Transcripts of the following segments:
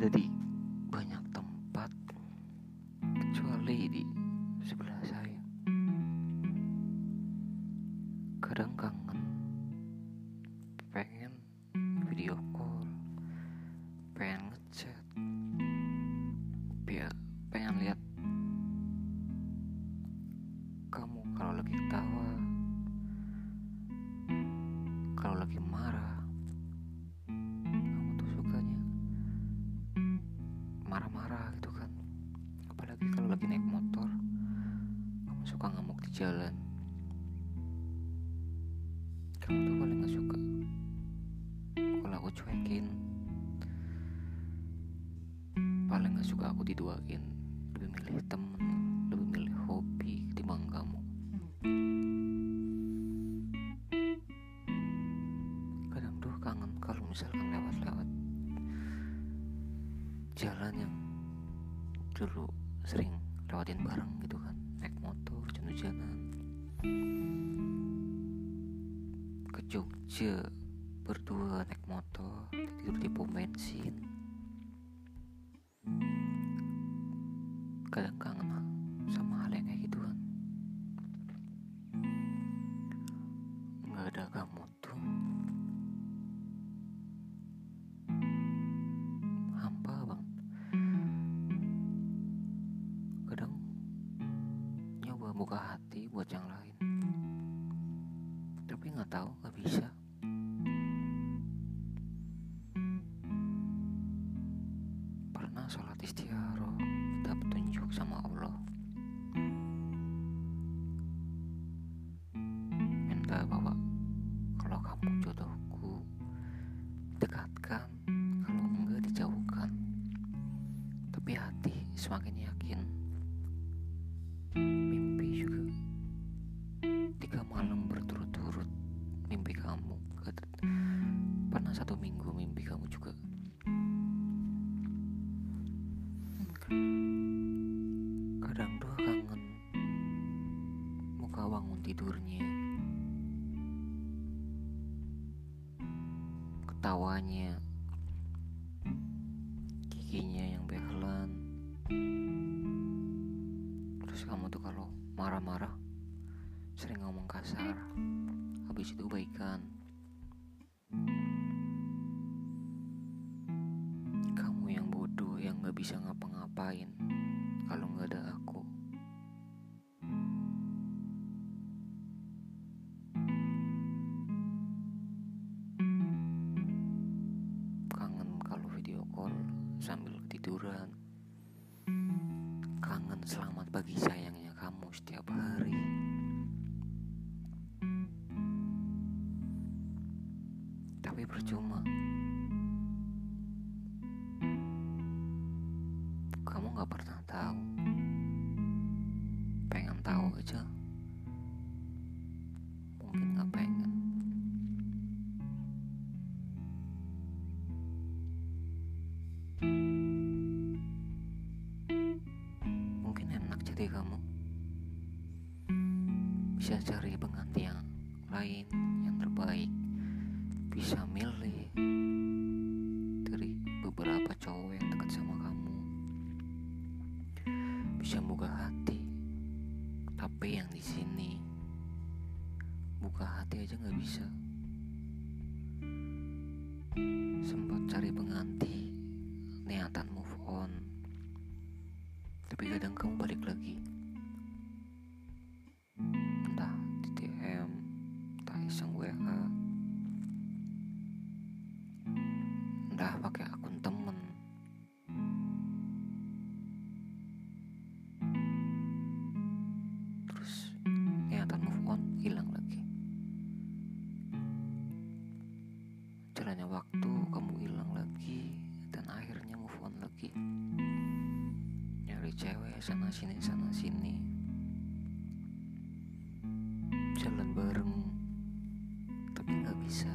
berada di banyak tempat kecuali di sebelah saya. Kadang kangen, pengen video call, pengen ngechat, suka ngamuk di jalan. Kamu tuh paling gak suka. Kalau aku cuekin paling gak suka aku diduain lebih milih temen lebih milih hobi ketimbang kamu. Kadang tuh kangen kalau misalkan lewat-lewat jalan yang dulu sering lewatin bareng gitu kan hujan-hujanan ke Jogja berdua naik motor tidur di pom bensin. Kadang kangen sama hal yang kayak gitu kan nggak ada kamu tahu nggak bisa. Pernah sholat istiaroh minta petunjuk sama Allah. Minta bahwa kalau kamu jodohku dekatkan kalau enggak dijauhkan. Tapi hati semakin yakin ketawanya giginya yang behelan terus kamu tuh kalau marah-marah sering ngomong kasar habis itu baikan. Kamu yang bodoh yang gak bisa ngapa-ngapain kalau nggak ada aku tapi percuma. Kamu nggak pernah tahu. Pengen tahu aja. Mungkin nggak pengen. Mungkin enak jadi kamu. Bisa cari pengganti yang lain yang terbaik bisa milih. Dari beberapa cowok yang dekat sama kamu. Bisa buka hati. Tapi yang di sini buka hati aja nggak bisa. Sempat cari pengganti niatan move on. Tapi kadang kamu balik lagi cewek sana sini sana sini. Jalan bareng tapi nggak bisa.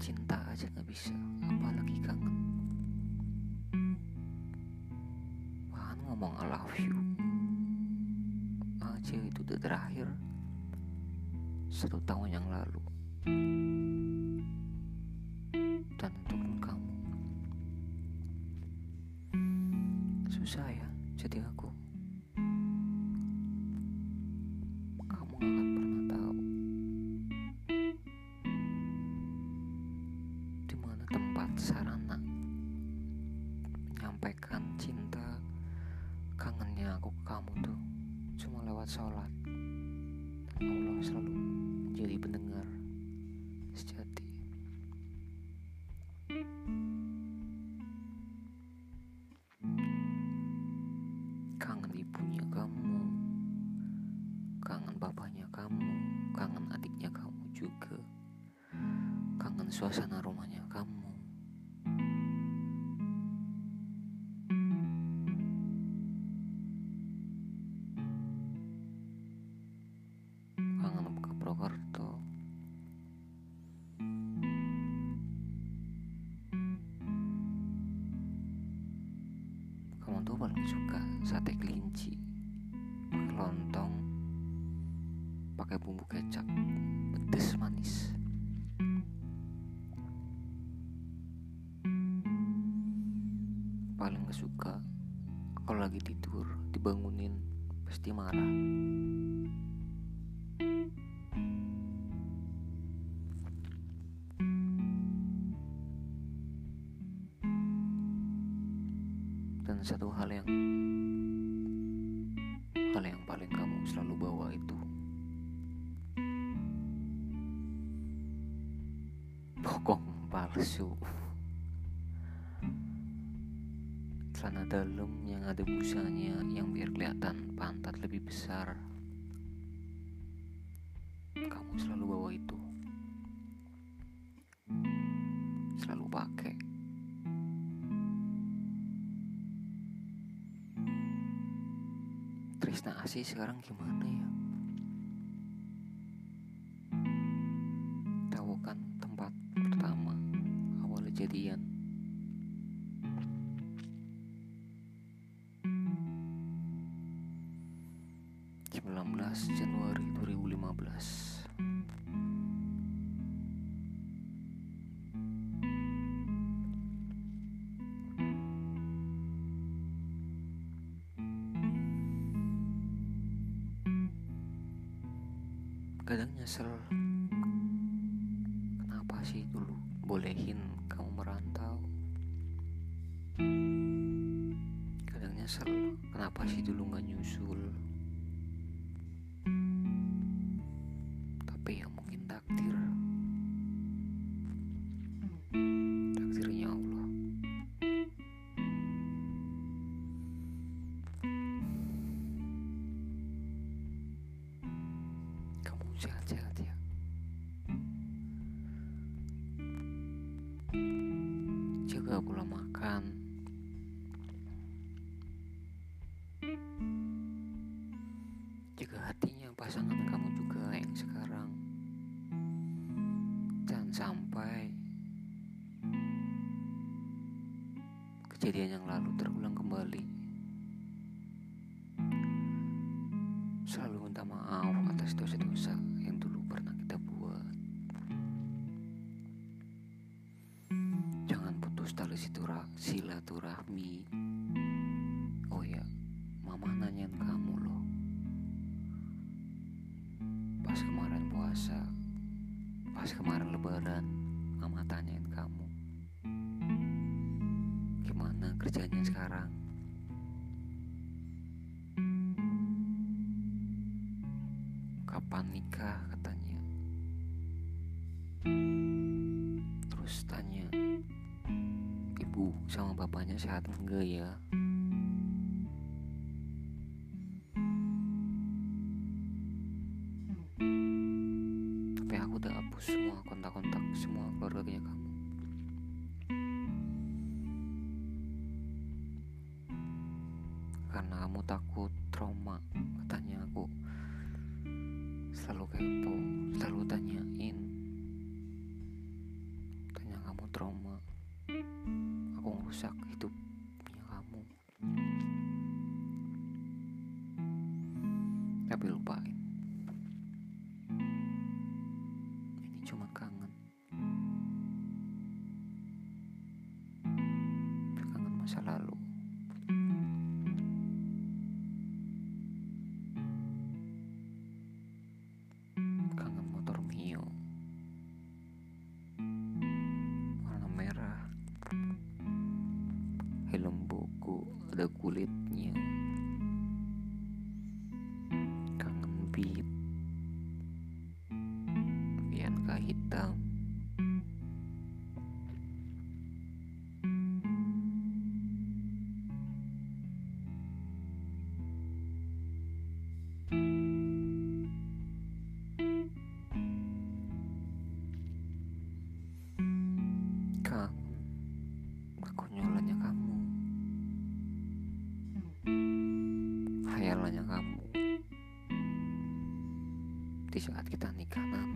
Cinta aja nggak bisa apalagi kangen. Bahkan ngomong I love you. Aja itu udah terakhir. Satu tahun yang lalu lewat sholat. Allah selalu menjadi pendengar sejati. Kangen ibunya kamu kangen bapaknya kamu kangen adiknya kamu juga kangen suasana rumahnya kamu tuh paling suka sate kelinci pakai lontong pakai bumbu kecap pedes manis. Paling gak suka kalau lagi tidur dibangunin pasti marah dan satu hal yang hal yang paling kamu selalu bawa itu. Bokong palsu. Celana dalam yang ada busanya yang biar kelihatan pantat lebih besar. Kamu selalu bawa itu Asih sekarang gimana ya? Tahu kan tempat pertama awal jadian? Januari 2015 nyesel. Kenapa sih dulu bolehin kamu merantau? Kadang nyesel. Kenapa sih dulu nggak nyusul jaga pola makan silaturahmi. Oh ya, mama nanyain kamu loh. Pas kemarin puasa, pas kemarin lebaran, mama tanyain kamu. Gimana kerjanya sekarang? kapan nikah sama bapaknya sehat enggak ya tapi aku udah hapus semua kontak-kontak semua keluarganya kamu karena kamu takut trauma katanya aku selalu kepo, selalu tanyain. Tanya kamu trauma. Masa lalu. aku kekonyolannya kamu. Hayalannya kamu. Di saat kita nikah nanti